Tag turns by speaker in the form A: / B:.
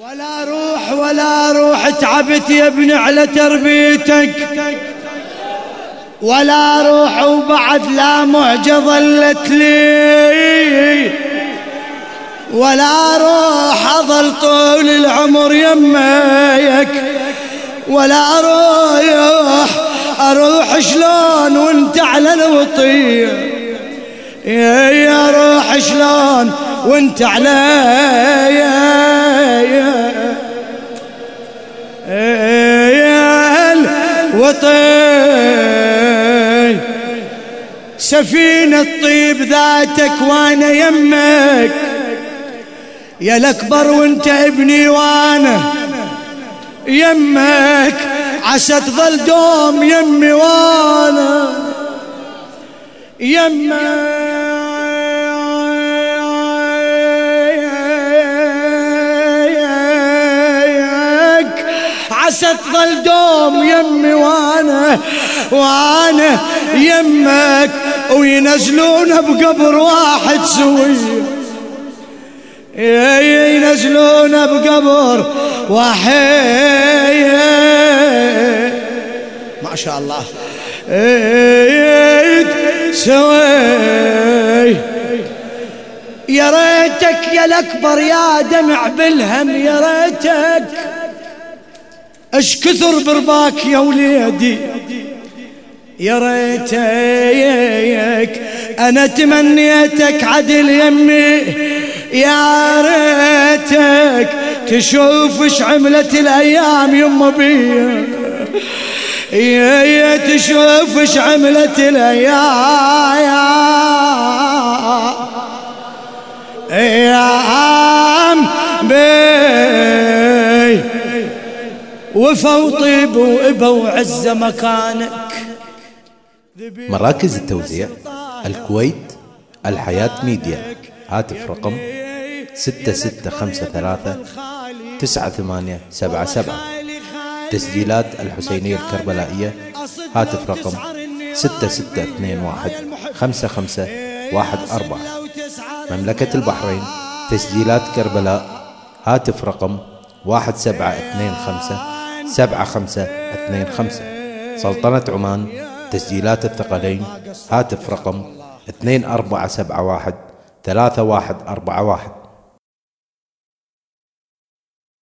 A: ولا روح ولا روح تعبت يا ابني على تربيتك. ولا روح وبعد لا معجة ظلت لي. ولا روح أظل طول العمر يميك ولا روح أروح شلون وانت على الوطية شلون وانت على الوطي سفينة طيب ذاتك وأنا يمك. يا الأكبر وانت ابني وأنا يمك. عسى تظل دوم يمي وأنا يمك. عسى تظل دوم يمي وأنا وأنا يمك وينزلون بقبر واحد سوي. ينزلون بقبر واحد. ما شاء الله. سوي. يا ريتك يا الأكبر يا دمع بالهم يا ريتك. اش كثر برباك يا وليدي؟ يا ريتك أنا تمنيتك عدل يمي يا ريتك تشوف اش عملت الأيام يما بيا يا تشوف اش عملت الأيام. وفا وطيب وإبا وعز مكانك.
B: مراكز التوزيع الكويت الحياة ميديا. هاتف رقم ستة ستة خمسة ثلاثة تسعة ثمانية سبعة سبعة. تسجيلات الحسينية الكربلائية هاتف رقم ستة ستة اثنين واحد خمسة خمسة واحد أربعة. مملكة البحرين تسجيلات كربلاء هاتف رقم واحد سبعة خمسة اثنين خمسة. سلطنة عمان تسجيلات الثقلين هاتف رقم 2471 3141